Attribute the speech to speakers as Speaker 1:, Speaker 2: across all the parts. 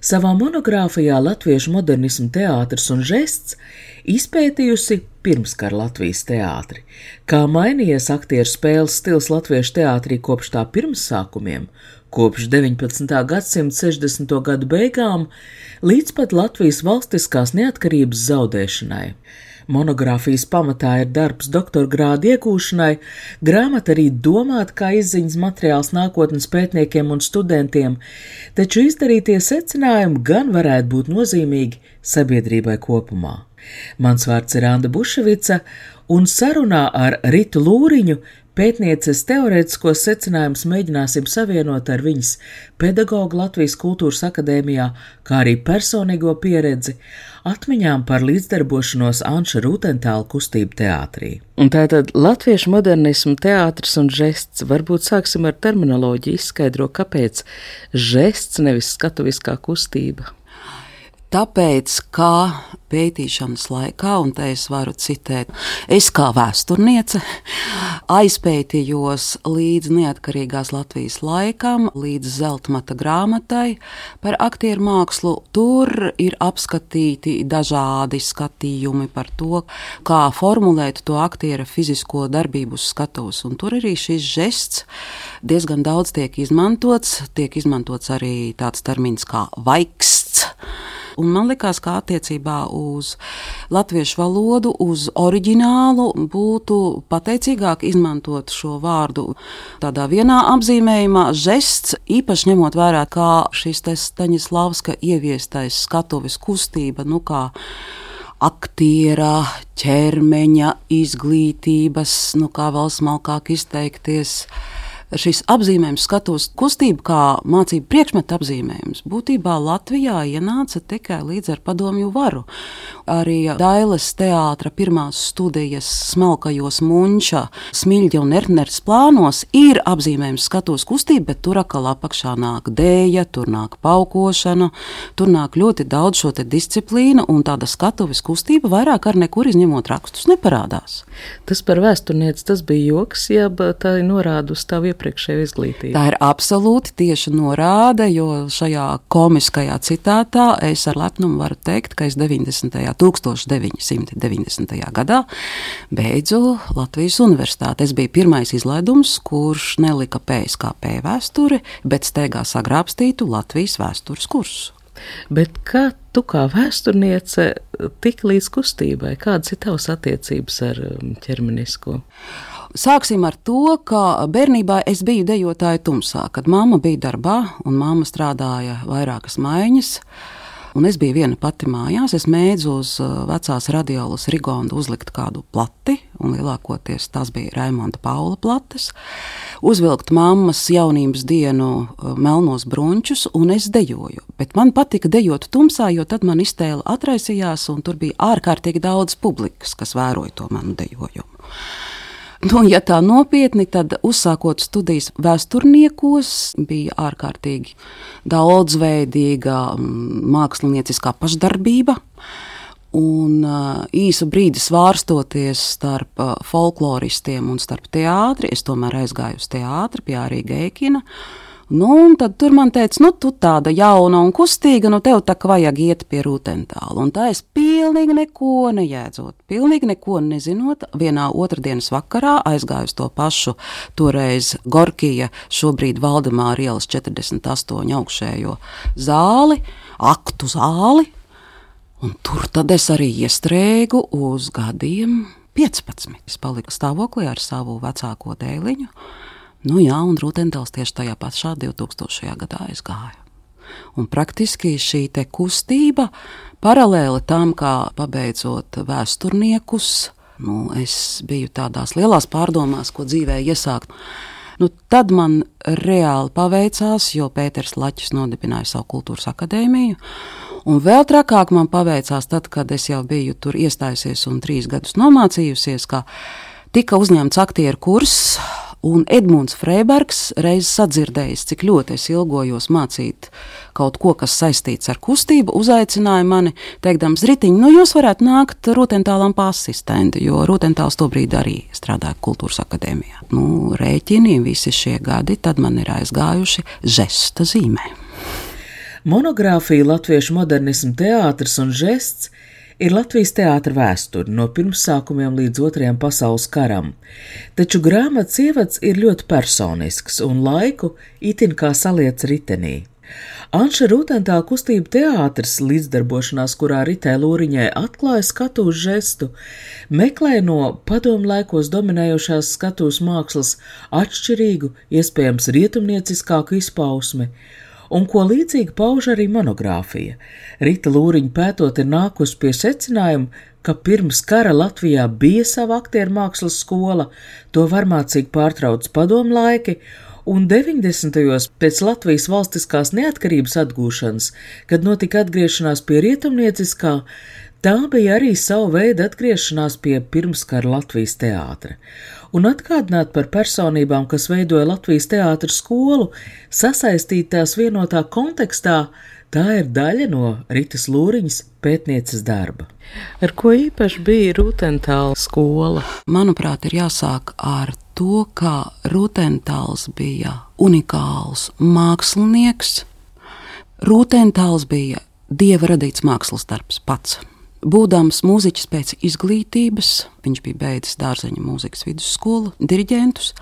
Speaker 1: savā monogrāfijā Latviešu modernismu teātris un žests izpētījusi pirmskara Latvijas teātri, kā mainījies aktieru spēles stils Latviešu teātrī kopš tā pirmsākumiem, kopš 19. gadsimta 60. gadu beigām līdz pat Latvijas valstiskās neatkarības zaudēšanai. Monogrāfijas pamatā ir darbs doktora grāda iegūšanai, grāmata arī domāta kā izziņas materiāls nākotnes pētniekiem un studentiem, taču izdarītie secinājumi gan varētu būt nozīmīgi sabiedrībai kopumā. Mans vārds ir Anna Buševica, un sarunā ar Ritu Lūriņu Pētnieces teorētiskos secinājumus mēģināsim savienot ar viņas pedagogu Latvijas Kultūras akadēmijā, kā arī personīgo pieredzi, atmiņām par līdzdarbošanos Anša Rūtentāla kustību teātrī. Un tātad latviešu modernismu teātris un žests, varbūt sāksim ar terminoloģiju izskaidro, kāpēc žests nevis skatuviskā kustība.
Speaker 2: Tāpēc, kā pētīšanas laikā, un te es varu citēt, es kā vēsturniece aizpētījos līdz neatkarīgās Latvijas laikam, līdz zeltmata grāmatai par aktieru mākslu. Tur ir apskatīti dažādi skatījumi par to, kā formulēt to aktiera fizisko darbību uz skatuves, un tur arī šis žests diezgan daudz tiek izmantots. Tiek izmantots arī tāds termins kā vaiksts. Un man liekas, ka attiecībā uz latviešu valodu, uz oriģinālu būtu pateicīgāk izmantot šo vārdu tādā vienā apzīmējumā, žests, īpaši ņemot vērā, kā šis Staņislavska ieviestais skatuves kustība, nu kā aktiera, ķermeņa izglītības, nu kā vēl smalkāk izteikties šis apzīmējums skatos kustību kā mācību priekšmetu apzīmējums. Būtībā Latvijā ienāca tikai līdz ar padomju varu. Arī Dailes teātra pirmās studijas smalkajos muņša, smiļģa un erners plānos ir apzīmējums skatos kustība, bet tur atkal apakšā nāk dēja, tur nāk paukošana, tur nāk ļoti daudz šo disciplīnu un tāda skatuves kustība vairāk ar nekur izņemot rakstus neparādās.
Speaker 3: Tas par vēsturnieci tas bija joks, ja tā ir norāda uz tavu iepriekšēju izglītību.
Speaker 2: Tā ir absolūti tieši norāde, jo šajā komiskajā citātā es ar lepnumu varu teikt, ka es 90. 1990. gadā beidzu Latvijas universitāti. Es biju pirmais izlaidums, kurš nelika PSKP vēsturi, bet steigā sagrābstītu Latvijas vēstures kursu.
Speaker 3: Bet kā tu kā vēsturniece tiki līdz kustībai? Kādas ir tavas attiecības ar um, ķermenisko?
Speaker 2: Sāksim ar to, ka bērnībā es biju dejotāja tumsā, kad mamma bija darbā un mamma strādāja vairākas maiņas. Un es biju viena pati mājās. Es mēģināju uz uh, vecās radiolas Rigonda uzlikt kādu plati, un lielākoties tas bija Raimonda Paula plates. Uzvilkt mammas jaunības dienu uh, melnos brunčus, un es dejoju. Bet man patika dejot tumsā, jo tad man iztēle atraisījās, un tur bija ārkārtīgi daudz publikas, kas vēroja to manu dejojumu. Nu, ja tā nopietni, tad uzsākot studijas vēsturniekos, bija ārkārtīgi daudzveidīga mm, mākslinieckā pašdarbība. Un īsu brīdi svārstoties starp folkloristiem un starp teātri, es tomēr aizgāju uz teātri pie Arīga Eikina. Nu, tad tur man teica, nu, tu tāda jauna un kustīga, nu, tev tā kā vajag iet pie rūtentāla. Un tā es pilnīgi neko nejēdzot, pilnīgi neko nezinot. Vienā otrdienas vakarā aizgāju uz to pašu, toreiz Gorkija, šobrīd Valdemāra ielas 48 augšējo zāli, aktu zāli. Un tur tad es arī iestrēgu uz gadiem 15. Es paliku stāvoklī ar savu vecāko dēliņu. Nu, jā, un Rūtendāls tieši tajā pašā 2000. gadā aizgāja. Un praktiski šī kustība, paralēli tam, kā pabeidzot vēsturniekus, nu, es biju tādās lielās pārdomās, ko dzīvē iesākt. Nu, tad man reāli paveicās, jo Pēters Lačs nodibināja savu kultūras akadēmiju. Un vēl trakāk man paveicās tad, kad es jau biju tur iestājusies un trīs gadus nomācījusies, ka tika uzņemts aktieru kurs Un Edmunds Freibergs reiz sadzirdējis, cik ļoti es ilgojos mācīt kaut ko, kas saistīts ar kustību, uzaicināja mani, teikdams, Ritiņ, nu jūs varētu nākt Rūtentālam pa asistenti, jo Rūtentāls tobrīd arī strādāja kultūras akadēmijā. Nu, rēķini visi šie gadi tad man ir aizgājuši žesta zīmē.
Speaker 1: Monogrāfija Latviešu modernismu teātris un žests ir Latvijas teātra vēsture no pirmsākumiem līdz otrajam pasaules karam, taču grāmatas ievads ir ļoti personisks un laiku itin kā saliec ritenī. Anša Rūtentāla kustība teātris, līdzdarbošanās, kurā Ritē Lūriņai atklāja skatuves žestu, meklē no padomu laikos dominējošās skatuves mākslas atšķirīgu, iespējams rietumnieciskāku izpausmi, un ko līdzīgi pauž arī monogrāfija. Rita Lūriņa pētot ir nākus pie secinājuma, ka pirms kara Latvijā bija sava aktieru mākslas skola, to varmācīgi pārtrauc padomu laiki, un 90. gados pēc Latvijas valstiskās neatkarības atgūšanas, kad notika atgriešanās pie rietumnieciskā, tā bija arī sava veida atgriešanās pie pirmskara Latvijas teātra un atgādināt par personībām, kas veidoja Latvijas teātras skolu, sasaistīt tās vienotā kontekstā, tā ir daļa no Ritas Lūriņas pētnieces darba.
Speaker 3: Ar ko īpaši bija Rūtentāla skola?
Speaker 2: Manuprāt, ir jāsāk ar to, kā Rūtentāls bija unikāls mākslinieks. Rūtentāls bija dieva radīts mākslas darbs pats. Būdams mūziķis pēc izglītības, viņš bija beidzis dārzeņa mūzikas vidusskolu, diriģentus,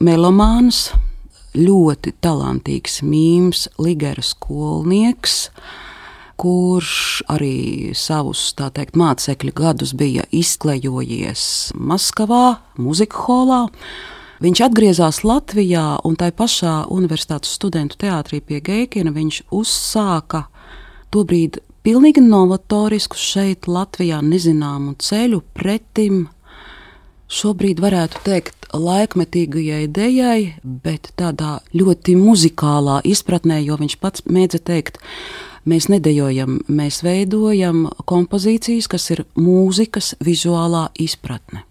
Speaker 2: melomāns, ļoti talantīgs mīmīms, ligera skolnieks, kurš arī savus teikt, mācekļu gadus bija izklejojies Maskavā, muzika holā. Viņš atgriezās Latvijā un tai pašā universitātes studentu teātrī pie Geikina viņš uzsāka tobrīd pilnīgi novatorisku šeit, Latvijā, nezināmu ceļu pretim. Šobrīd varētu teikt, laikmetīgajai idejai, bet tādā ļoti muzikālā izpratnē, jo viņš pats mēdza teikt, mēs nedējojam, mēs veidojam kompozīcijas, kas ir mūzikas vizuālā izpratne.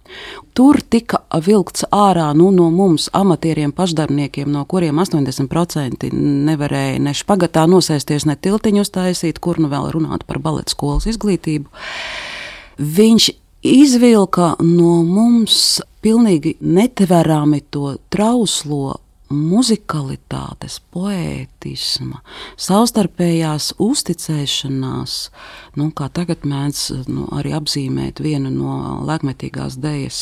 Speaker 2: Tur tika vilkts ārā nu, no mums, amatieriem, pašdarbniekiem, no kuriem 80% nevarēja ne špagatā nosēsties, ne tiltiņu uztaisīt, kur nu vēl runāt par baleta skolas izglītību. Viņš izvilka no mums pilnīgi netverami to trauslo muzikalitātes, poētisma, savstarpējās uzticēšanās, nu, kā tagad mēdz nu, arī apzīmēt vienu no laikmetīgās dēļas.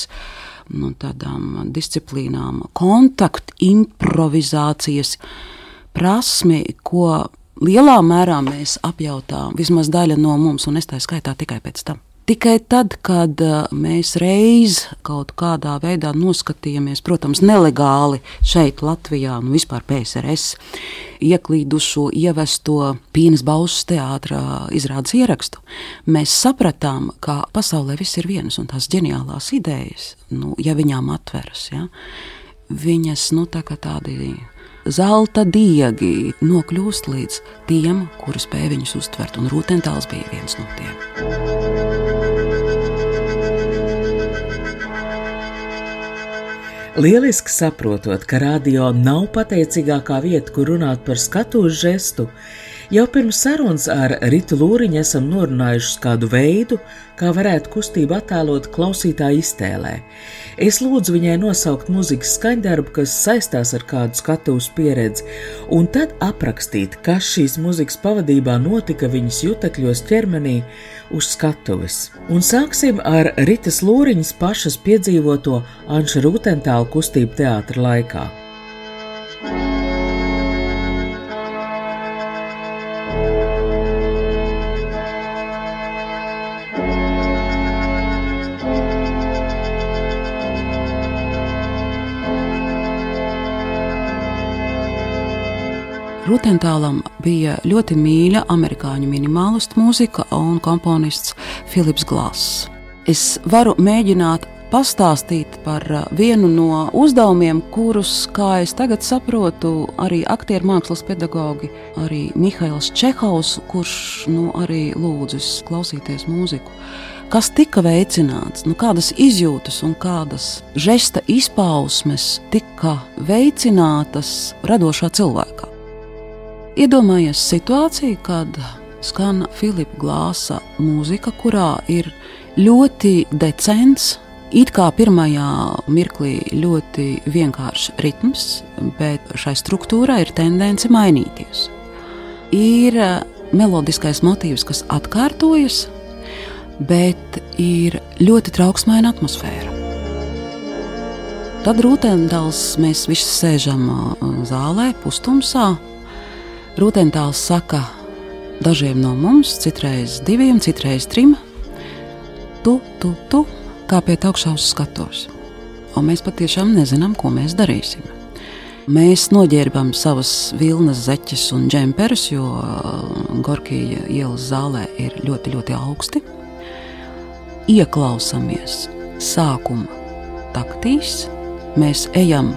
Speaker 2: Nu, tādām disciplīnām, kontaktu, improvizācijas prasmi, ko lielā mērā mēs apjautām, vismaz daļa no mums, un es tā skaitā tikai pēc tam. Tikai tad, kad uh, mēs reiz kaut kādā veidā noskatījāmies, protams, nelegāli šeit, Latvijā, nu vispār PSRS, ieklīdušo, ievesto Pīnas Bausas teātrā izrādes ierakstu, mēs sapratām, ka pasaulē viss ir viens un tās ģeniālās idejas, nu, ja viņām atveras, ja, viņas nu, tā tādi zelta diegi nokļūst līdz tiem, kuri spēj viņus uztvert, un Rūtentāls bija viens no tiem.
Speaker 1: Lieliski saprotot, ka radio nav pateicīgākā vieta, kur runāt par skatuves žestu, Jau pirms sarunas ar Ritu Lūriņu esam norunājuši kādu veidu, kā varētu kustību attēlot klausītāju iztēlē. Es lūdzu viņai nosaukt muzikas skaņdarbu, kas saistās ar kādu skatuves pieredzi, un tad aprakstīt, kas šīs muzikas pavadībā notika viņas jutekļos ķermenī uz skatuves. Un sāksim ar Ritas Lūriņas pašas piedzīvoto Anša Rūtentāla kustību teātra laikā.
Speaker 2: Rutentālam bija ļoti mīļa amerikāņu minimālistu mūzika un komponists Filips Glāss. Es varu mēģināt pastāstīt par vienu no uzdevumiem, kurus, kā es tagad saprotu, arī aktieru mākslas pedagogi, arī Mihails Čehovs, kurš nu, arī lūdzis klausīties mūziku. Kas tika veicināts, nu, kādas izjūtas un kādas žesta izpausmes tika veicinātas radošā cilvēkā. Iedomājies situāciju, kad skan Filipa Glāsa mūzika, kurā ir ļoti decents, it kā pirmajā mirklī ļoti vienkāršs ritms, bet šai struktūrai ir tendence mainīties. Ir eh, melodiskais motīvs, kas atkārtojas, bet ir ļoti trauksmaina atmosfēra. Tad rūtendāls mēs visi sēžam eh, zālē, pustumsā. Rūtendāls saka, Dažiem no mums, citreiz diviem, citreiz trim, tu, tu, tu kāpiet augšā uz skatuves. Un mēs patiešām nezinām, ko mēs darīsim. Mēs noģērbam savas vilnas zeķes un džemperus, jo uh, Gorkija ielas zālē ir ļoti, ļoti augsti. Ieklausāmies sākuma taktīs, mēs ejam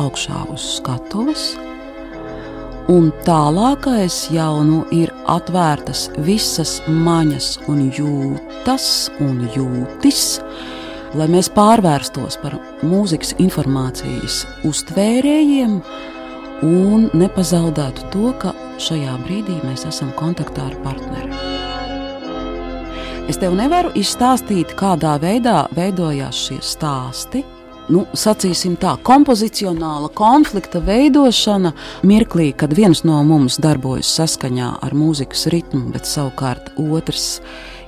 Speaker 2: augšā uz skatuves un tālākais jau nu ir atvērtas visas maņas un jūtas un jūtis, lai mēs pārvērstos par mūzikas informācijas uztvērējiem un nepazaudētu to, ka šajā brīdī mēs esam kontaktā ar partneri. Es tev nevaru izstāstīt, kādā veidā veidojās šie stāsti, nu, sacīsim tā, kompozicionāla konflikta veidošana mirklī, kad viens no mums darbojas saskaņā ar mūzikas ritmu, bet savukārt otrs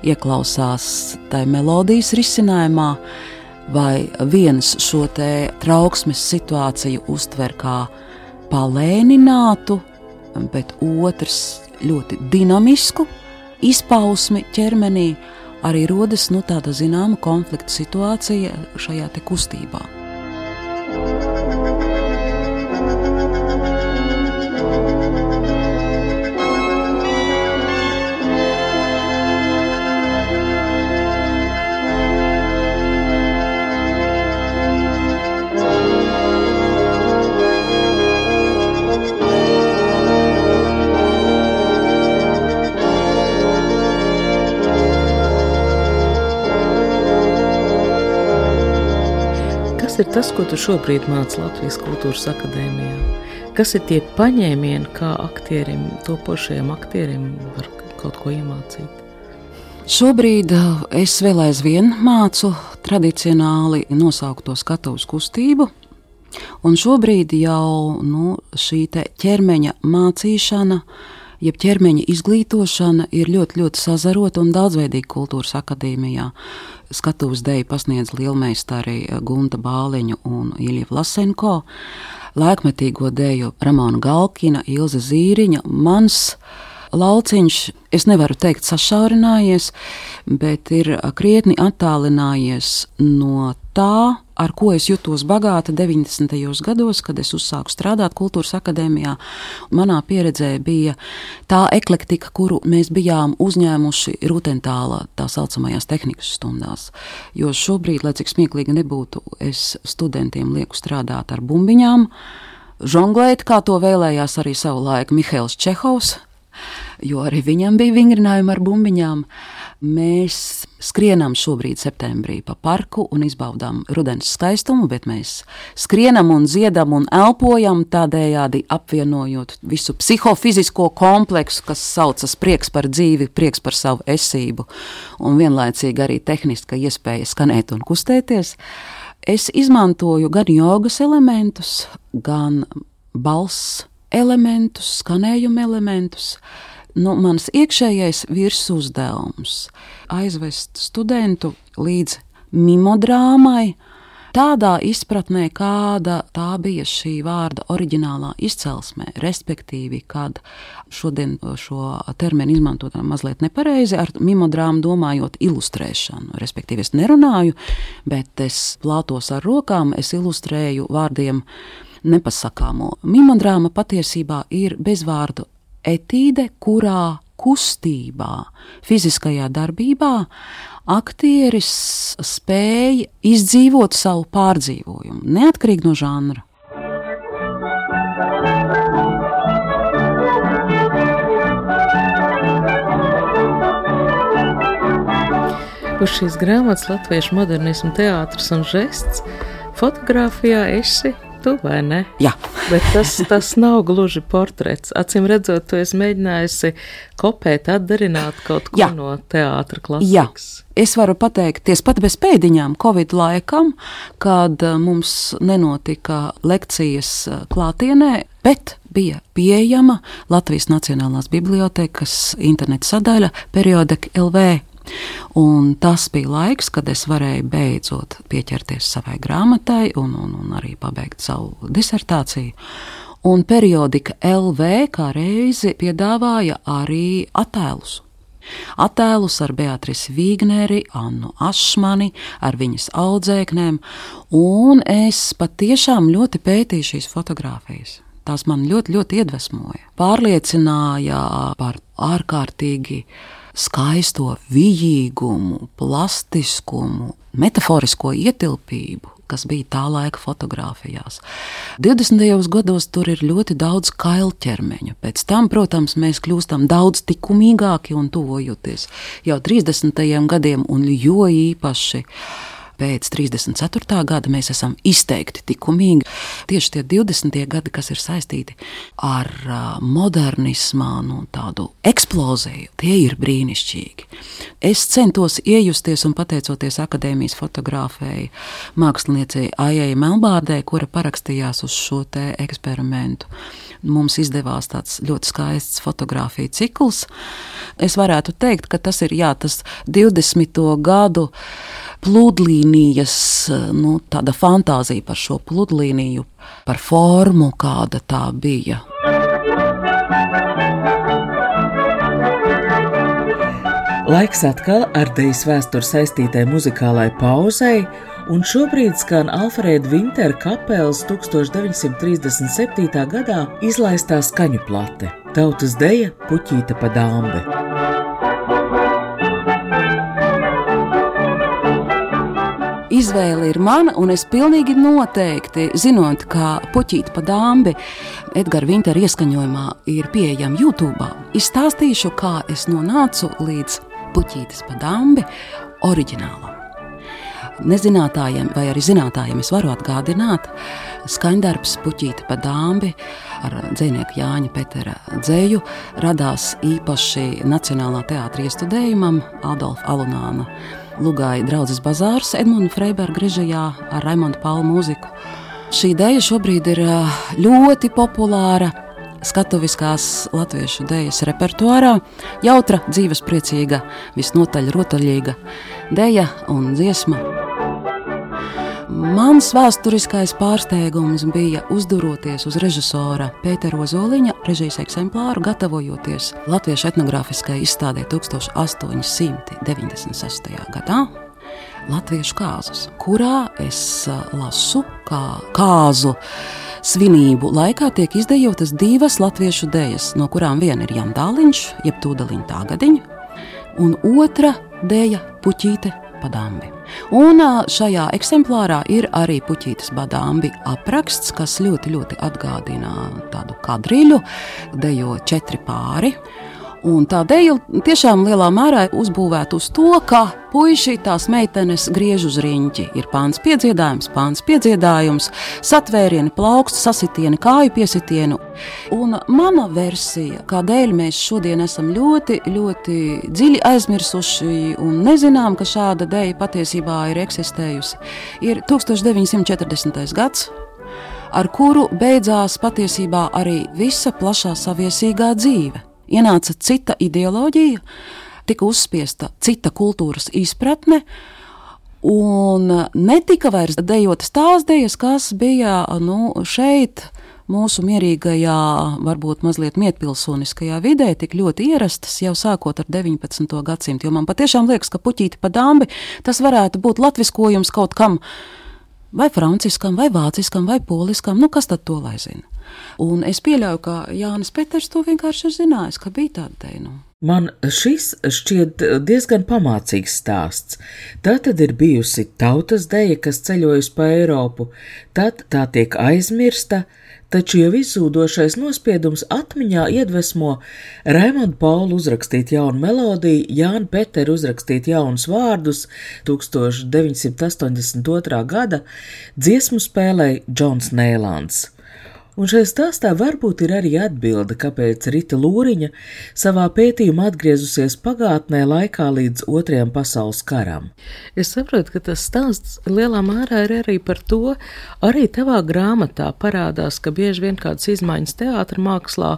Speaker 2: ieklausās tajā melodijas risinājumā, vai viens šo trauksmes situāciju uztver kā palēninātu, bet otrs ļoti dinamisku izpausmi ķermenī arī rodas nu, tāda zināma konflikta situācija šajā kustībā.
Speaker 1: Kas ir tas, ko tu šobrīd māci Latvijas Kultūras Akadēmijā? Kas ir tie paņēmieni, kā aktierim, topošajam aktierim, var kaut ko iemācīt?
Speaker 2: Šobrīd uh, es vēl aizvien mācu tradicionāli nosaukto skatuves kustību. Un šobrīd jau nu, šī ķermeņa mācīšana, jeb ķermeņa izglītošana ir ļoti, ļoti sazarota un daudzveidīga kultūras akadēmijā. Skatuves deju pasniedz lielmeistari Gunta Bāliņu un Ilija Vlasenko, laikmetīgo deju Ramona Galkina, Ilza Zīriņa, mans lauciņš, es nevaru teikt sašaurinājies, bet ir krietni attālinājies no tā, ar ko es jutos bagāta 90. gados, kad es uzsāku strādāt Kultūras akadēmijā. Manā pieredzē bija tā eklektika, kuru mēs bijām uzņēmuši Rutentālā, tā saucamajās tehnikas stundās. Jo šobrīd, lai cik smieklīgi nebūtu, es studentiem lieku strādāt ar bumbiņām, žonglēt, kā to vēlējās arī savulaik Mihails Čehovs, jo arī viņam bija vingrinājumi ar bumbiņām. Mēs skrienam šobrīd septembrī pa parku un izbaudām rudens skaistumu, bet mēs skrienam un dziedam un elpojam tādējādi apvienojot visu psihofizisko kompleksu, kas saucas prieks par dzīvi, prieks par savu esību un vienlaicīgi arī tehniska iespēja skanēt un kustēties. Es izmantoju gan jogas elementus, gan balss elementus, skanējuma elementus nu, mans iekšējais virsuzdevums - aizvest studentu līdz mimodrāmai, tādā izpratnē, kāda tā bija šī vārda oriģinālā izcelsmē, respektīvi, kad šodien šo terminu izmantot mazliet nepareizi, ar mimodrāmu domājot ilustrēšanu. Respektīvi, es nerunāju, bet es plātos ar rokām, es ilustrēju vārdiem nepasakāmo. Mimodrāma patiesībā ir bezvārdu etīde, kurā kustībā, fiziskajā darbībā aktieris spēja izdzīvot savu pārdzīvojumu, neatkarīgi no žanra.
Speaker 3: Uz šīs grāmatas latviešu modernismu teātris un žests fotografijā esi tu vai ne?
Speaker 2: Jā.
Speaker 3: Bet tas, tas nav gluži portrets. Acīm redzot, tu esi mēģinājusi kopēt, atdarināt kaut ko Jā. no teātra klasikas. Jā.
Speaker 2: Es varu pateikties pat bez pēdiņām, Covid laikam, kad uh, mums nenotika lekcijas uh, klātienē, bet bija pieejama Latvijas Nacionālās Bibliotēkas interneta sadaļa periodika LV Un tas bija laiks, kad es varēju beidzot pieķerties savai grāmatai un, un, un arī pabeigt savu disertāciju. Un periodika LV kā reizi piedāvāja arī attēlus. Attēlus ar Beatrisu Vīgneri, Annu Ašmani, ar viņas audzēknēm, un es patiešām ļoti pētīju šīs fotogrāfijas. Tās man ļoti, ļoti iedvesmoja. Pārliecināja par ārkārtīgi skaisto vijīgumu, plastiskumu, metaforisko ietilpību, kas bija tā laika fotografijās. 20. gados tur ir ļoti daudz kailķermeņa. Pēc tam, protams, mēs kļūstam daudz likumīgāki un tuvojoties jau 30. gadiem, un jo īpaši pēc 34. gada mēs esam izteikti likumīgi. Tieši tie 20. gadi, kas ir saistīti ar modernismā, nu, tādu eksploziju, tie ir brīnišķīgi. Es centos iejusties un pateicoties akadēmijas fotografēji māksliniecei Aijai Melbārdē, kura parakstījās uz šo eksperimentu. Mums izdevās tāds ļoti skaists fotografiju cikls. Es varētu teikt, ka tas ir jā, tas 20. gadu pludlīnijas, nu, tāda fantāzija par šo pludlīniju, par formu, kāda tā bija.
Speaker 1: Laiks atkal ar dēļas vēsturi saistītai muzikālai pauzei, un šobrīd skan Alfrēda Vintera kapelas 1937. gadā izlaistā skaņu plate - Tautas deja Puķīta pa dāmbi.
Speaker 2: izvēle ir mana, un es pilnīgi noteikti, zinot, ka puķīte pa dāmbi Edgara Vintera ieskaņojumā ir pieejama YouTube, izstāstīšu, kā es nonācu līdz puķītes pa dāmbi oriģinālam. Nezinātājiem vai arī zinātājiem es varu atgādināt, skaņdarbs puķīte pa dāmbi ar dzinieku Jāņa Petera dzēju radās īpaši Nacionālā teātra iestudējumam Adolfa Alunāna Lugāja draudzes bazārs Edmunds Freiberga režijā ar Raimondu Paulu mūziku. Šī ideja šobrīd ir ļoti populāra skatuviskās latviešu dēļas repertuārā. Jautra, dzīves priecīga, visnotaļ rotaļīga dēļa un dziesma. Mans vēsturiskais pārsteigums bija uzduroties uz režisora Pētera Ozoliņa režijas eksemplāru, gatavojoties Latviešu etnogrāfiskajai izstādē 1896. gadā. Latviešu kāzus, kurā es lasu, kā kāzu svinību laikā tiek izdejotas divas latviešu dēļas, no kurām viena ir Jandāliņš, jeb Tūdaļiņa Tāgadiņa, un otra dēļa Puķīte Padambi. Un šajā eksemplārā ir arī puķītes badāmbi apraksts, kas ļoti, ļoti atgādina tādu kadriļu, dejo četri pāri. Un tā dēļ tiešām lielā mērā uzbūvēta uz to, ka puiši tās meitenes griež uz riņķi. Ir pāns piedziedājums, pāns piedziedājums, satvērieni, plauksts, sasitieni, kāju piesitienu. Un mana versija, kādēļ mēs šodien esam ļoti, ļoti dziļi aizmirsuši un nezinām, ka šāda dēļa patiesībā ir eksistējusi, ir 1940. gads ar kuru beidzās patiesībā arī visa plašā saviesīgā dzīve ienāca cita ideoloģija, tika uzspiesta cita kultūras izpratne. Un netika vairs dejotas tās dejas, kas bija nu, šeit, mūsu mierīgajā, varbūt mazliet mietpilsoniskajā vidē, tik ļoti ierastas jau sākot ar 19. gadsimtu. Jo man patiešām liekas, ka puķīti pa dambi tas varētu būt latviskojums kaut kam, vai franciskam, vai vāciskam, vai poliskam, nu kas tad to lai zina. Un es pieļauju, ka Jānis Peters to vienkārši ir zinājis, ka bija tāda. Nu.
Speaker 1: Man šis šķiet diezgan pamācīgs stāsts. Tā tad ir bijusi tautas deja, kas ceļojusi pa Eiropu, tad tā tiek aizmirsta, taču jau izzūdošais nospiedums atmiņā iedvesmo Raimondu Paulu uzrakstīt jaunu melodiju, Jānu Peteru uzrakstīt jaunus vārdus 1982. gada dziesmu spēlēja Džons Nēlāns. Un šajā stāstā varbūt ir arī atbilde, kāpēc Rita Lūriņa savā pētījumā atgriezusies pagātnē laikā līdz Otrajam pasaules karam.
Speaker 3: Es saprotu, ka tas stāsts lielā mērā ir arī par to, arī tavā grāmatā parādās, ka bieži vien kādas izmaiņas teātra mākslā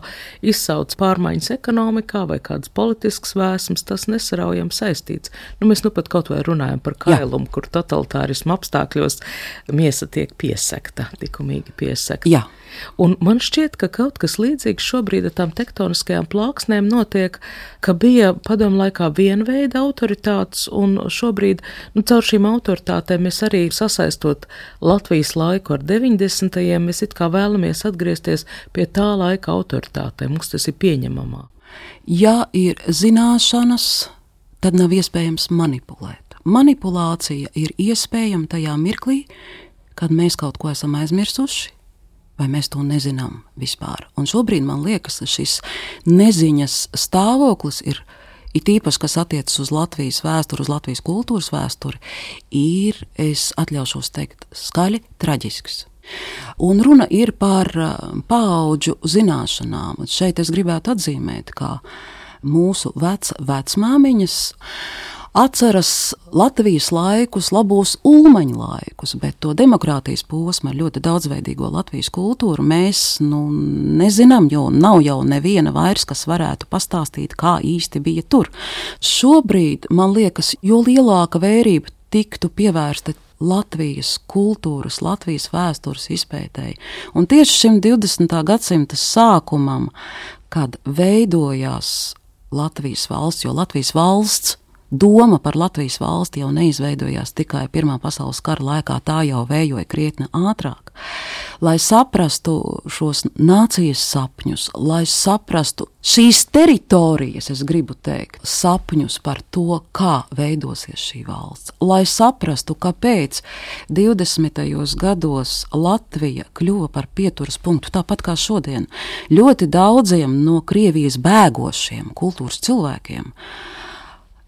Speaker 3: izsauc pārmaiņas ekonomikā vai kādas politiskas vēsmas, tas nesaraujam saistīts. Nu, mēs nu pat kaut vai runājam par kailumu, Jā. kur totalitārismu apstākļos miesa tiek piesakta, likumīgi piesakta.
Speaker 2: Jā.
Speaker 3: Un man šķiet, ka kaut kas līdzīgs šobrīd ar tām tektoniskajām plāksnēm notiek, ka bija padomu laikā viena veida autoritātes, un šobrīd nu, caur šīm autoritātēm mēs arī sasaistot Latvijas laiku ar 90. mēs it kā vēlamies atgriezties pie tā laika autoritātēm. Mums tas ir pieņemamā.
Speaker 2: Ja ir zināšanas, tad nav iespējams manipulēt. Manipulācija ir iespējama tajā mirklī, kad mēs kaut ko esam aizmirsuši, vai mēs to nezinām vispār. Un šobrīd man liekas, ka šis neziņas stāvoklis ir. It īpaši, kas attiecas uz Latvijas vēsturi, uz Latvijas kultūras vēsturi, ir, es atļaušos teikt, skaļi traģisks. Un runa ir par paudžu zināšanām. Un šeit es gribētu atzīmēt, ka mūsu vec, vecmāmiņas atceras Latvijas laikus, labos ulmaņu laikus, bet to demokrātijas posmu ar ļoti daudzveidīgo Latvijas kultūru mēs nu, nezinām, jo nav jau neviena vairs, kas varētu pastāstīt, kā īsti bija tur. Šobrīd man liekas, jo lielāka vērība tiktu pievērsta Latvijas kultūras, Latvijas vēstures izpētēji. Un tieši šim 20. gadsimta sākumam, kad veidojās Latvijas valsts, jo Latvijas valsts Doma par Latvijas valsti jau neizveidojās tikai Pirmā pasaules kara laikā, tā jau vējoja krietni ātrāk. Lai saprastu šos nācijas sapņus, lai saprastu šīs teritorijas, es gribu teikt, sapņus par to, kā veidosies šī valsts, lai saprastu, kāpēc 20. gados Latvija kļuva par pieturas punktu, tāpat kā šodien. Ļoti daudziem no Krievijas bēgošiem kultūras cilvēkiem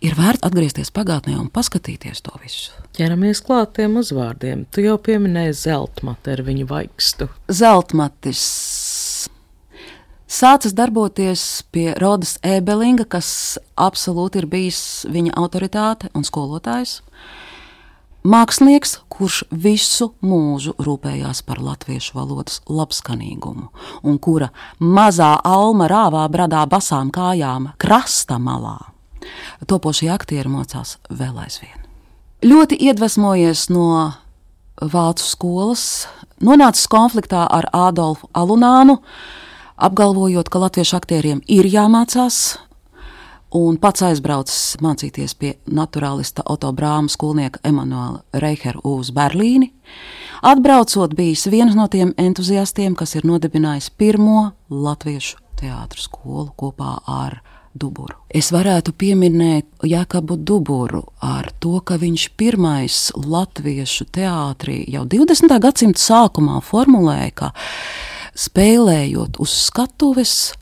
Speaker 2: ir vērts atgriezties pagātnē un paskatīties to visu.
Speaker 3: Ķeramies klāt tiem uzvārdiem. Tu jau pieminēji zeltmati ar viņu vaikstu.
Speaker 2: Zeltmatis sācis darboties pie Rodas Ebelinga, kas absolūti ir bijis viņa autoritāte un skolotājs. Mākslinieks, kurš visu mūžu rūpējās par latviešu valodas labskanīgumu, un kura mazā alma rāvā bradā basām kājām krasta malā topošie aktieri mocās vēl aizvien. Ļoti iedvesmojies no vācu skolas, nonācis konfliktā ar Ādolfu Alunānu, apgalvojot, ka latviešu aktieriem ir jāmācās, un pats aizbraucis mācīties pie naturālista Oto Brāma skolnieka Emanuela Reihera uz Berlīni. Atbraucot, bijis viens no tiem entuziastiem, kas ir nodibinājis pirmo latviešu teātru skolu kopā ar Duburu. Es varētu pieminēt Jēkabu Duburu ar to, ka viņš pirmais latviešu teātrī jau 20. gadsimta sākumā formulēja, ka spēlējot uz skatuves,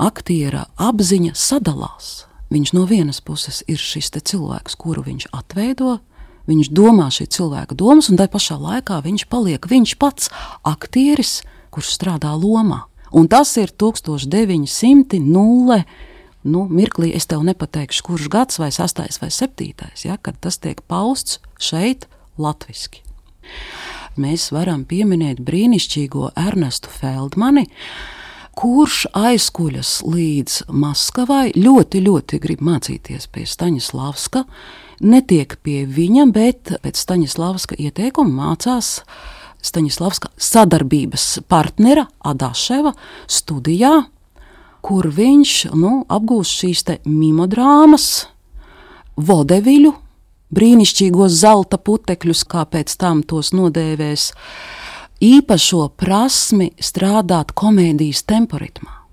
Speaker 2: aktiera apziņa sadalās. Viņš no vienas puses ir šis cilvēks, kuru viņš atveido, viņš domā šī cilvēka domas, un tai pašā laikā viņš paliek viņš pats aktieris, kurš strādā lomā. Un tas ir 1900 nu, mirklī es tev nepateikšu, kurš gads, vai sastais vai septītais, ja, kad tas tiek pausts šeit, latviešu. Mēs varam pieminēt brīnišķīgo Ernestu Feldmani, kurš aizkuļas līdz Maskavai, ļoti, ļoti grib mācīties pie Staņislavska. Netiek pie viņa, bet pēc Staņislavska ieteikuma mācās Staņislavska sadarbības partnera Adaševa studijā kur viņš nu, apgūst šīs mimodrāmas, vodeviļu, brīnišķīgos zelta putekļus, kā pēc tam tos nodēvēs, īpašo prasmi strādāt komēdijas temporitmā.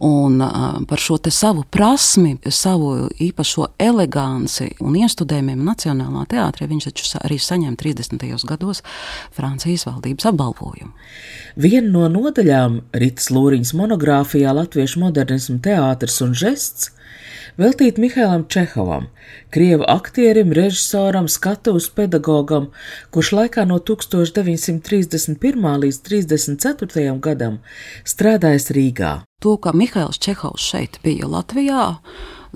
Speaker 2: Un par šo savu prasmi, savu īpašo eleganci un iestudējumiem Nacionālā teātrī viņš taču arī saņēma 30. gados Francijas valdības apbalvojumu.
Speaker 1: Viena no nodaļām Rītas Lūriņas monogrāfijā Latviešu modernismu teātris un žests veltīt Mihailam Čehovam, krievu aktierim, režisoram, skatuves pedagogam, kurš laikā no 1931. līdz 1934. gadam strādājis Rīgā.
Speaker 2: To, ka Mihails Čehovs šeit bija Latvijā,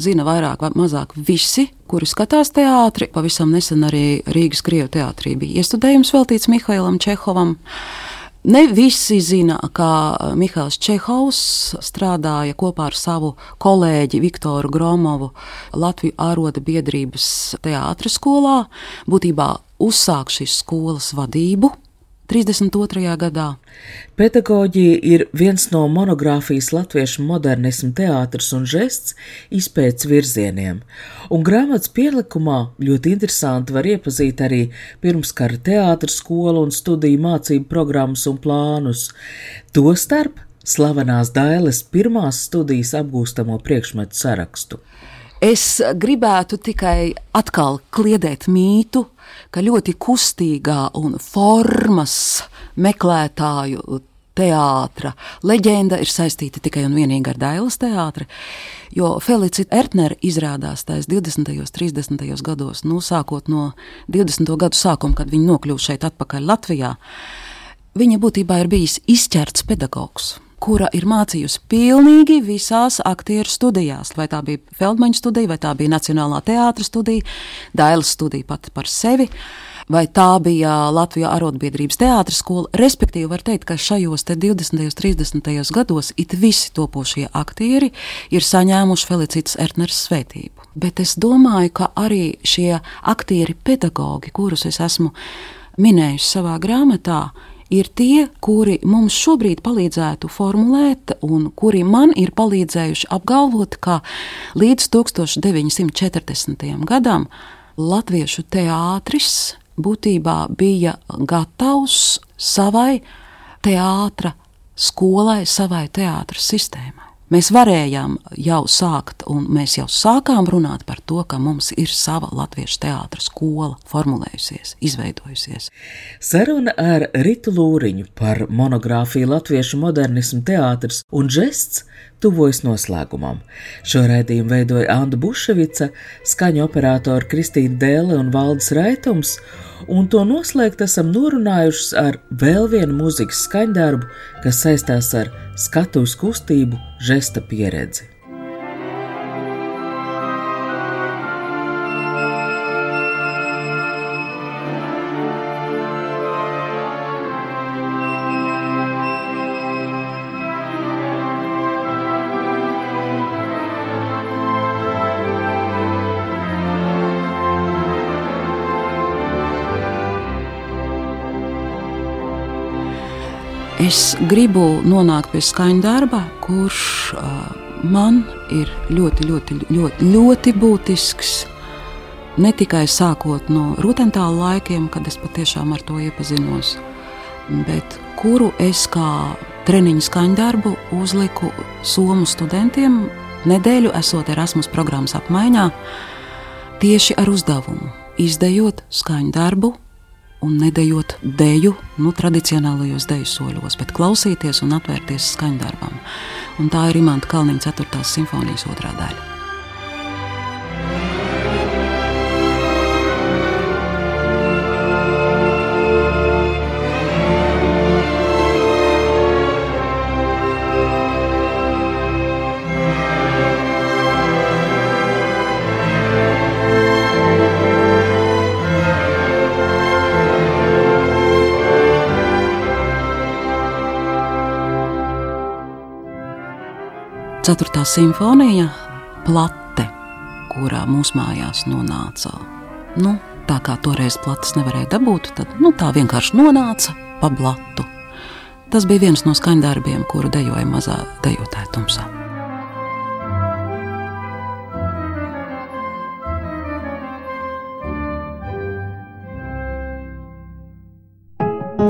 Speaker 2: zina vairāk vai mazāk visi, kuri skatās teātri. Pavisam nesen arī Rīgas Krievu teātrī bija iestudējums veltīts Mihailam Čehovam. Ne visi zina, ka Mihāls Čehovs strādāja kopā ar savu kolēģi Viktoru Gromovu Latviju āroda biedrības teātras skolā, būtībā uzsāk šīs skolas vadību 32. gadā.
Speaker 1: Pedagoģija ir viens no monogrāfijas latviešu modernismu teātris un žests izpētes virzieniem, un grāmatas pielikumā ļoti interesanti var iepazīt arī pirmskara teātris skolu un studiju mācību programmas un plānus, tostarp slavenās Dailes pirmās studijas apgūstamo priekšmetu sarakstu.
Speaker 2: Es gribētu tikai atkal kliedēt mītu, ka ļoti kustīgā un formas meklētāju teātra leģenda ir saistīta tikai un vienīgi ar Dailas teātri, jo Felicita Ertnere izrādās tais 20. un 30. gados, nu, sākot no 20. gadu sākuma, kad viņa nokļuva šeit atpakaļ Latvijā, viņa būtībā ir bijis izķerts pedagogs kura ir mācījusi pilnīgi visās aktieru studijās. Vai tā bija Feldmaņa studija, vai tā bija Nacionālā teātras studija, Dailas studija pati par sevi. Vai tā bija Latvijas arotbiedrības teātris skola? Respektīvi, var teikt, ka šajos 20. un 30. gados it visi topošie aktieri ir saņēmuši Felicitas Ertneres svētību. Bet es domāju, ka arī šie aktieri pedagogi, kurus es esmu minējusi savā grāmatā, ir tie, kuri mums šobrīd palīdzētu formulēt, un kuri man ir palīdzējuši apgalvot, ka līdz 1940. gadam Latviešu teātris būtībā bija gatavs savai teātra skolai, savai teātras sistēmai. Mēs varējām jau sākt, un mēs jau sākām runāt par to, ka mums ir sava latviešu teātras skola formulējusies, izveidojusies.
Speaker 1: Saruna ar Ritu Lūriņu par monogrāfiju Latviešu modernismu teātris un žests tuvojas noslēgumam. Šo raidījumu veidoja Anna Buševica, skaņu operatora Kristīna Dēle un Valdis Raitums, un to noslēgt esam norunājušas ar vēl vienu mūzikas skaņdarbu, kas saistās ar skatuves kustību, žesta pieredzi.
Speaker 2: Es gribu nonākt pie skaņa darba, kurš uh, man ir ļoti, ļoti, ļoti, ļoti būtisks. Ne tikai sākot no rudentāla laikiem, kad es patiešām ar to iepazinos, bet kuru es kā treniņu skaņdarbu uzliku somu studentiem nedēļu esot Erasmus programmas apmaiņā, tieši ar uzdevumu izdejot skaņu darbu un nedējot deju nu, tradicionālajos deju soļos, bet klausīties un atvērties skaņdarbam. Un tā ir Imants Kalniņa 4. simfonijas otrā daļa. 4. simfonija, plate, kurā mūsu mājās nonāca. Nu, tā kā toreiz plates nevarēja dabūt, tad nu, tā vienkārši nonāca pa blatu. Tas bija viens no skaņdarbiem, kuru dejoja mazā dejotāja tumsā.